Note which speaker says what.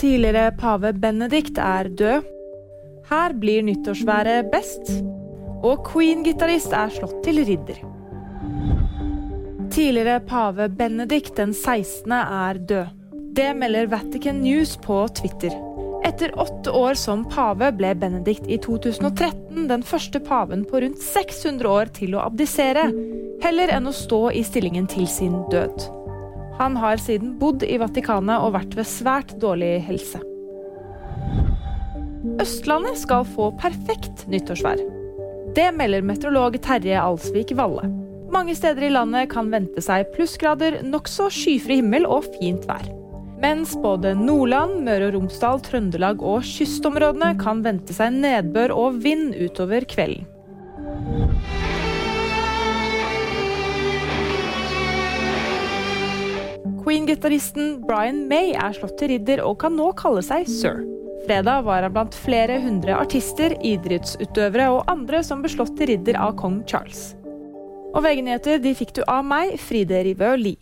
Speaker 1: Tidligere pave Benedikt er død. Her blir nyttårsværet best. Og Queen-gitarist er slått til ridder. Tidligere pave Benedikt den 16. er død. Det melder Vatican News på Twitter. Etter åtte år som pave ble Benedikt i 2013 den første paven på rundt 600 år til å abdisere, heller enn å stå i stillingen til sin død. Han har siden bodd i Vatikanet og vært ved svært dårlig helse. Østlandet skal få perfekt nyttårsvær. Det melder meteorolog Terje Alsvik Valle. Mange steder i landet kan vente seg plussgrader, nokså skyfri himmel og fint vær. Mens både Nordland, Møre og Romsdal, Trøndelag og kystområdene kan vente seg nedbør og vind utover kvelden. Queen-gitaristen Brian May er slått til ridder og kan nå kalle seg sir. Fredag var han blant flere hundre artister, idrettsutøvere og andre som ble slått til ridder av kong Charles. Og VG-nyheter fikk du av meg, Fride Rivø Lie.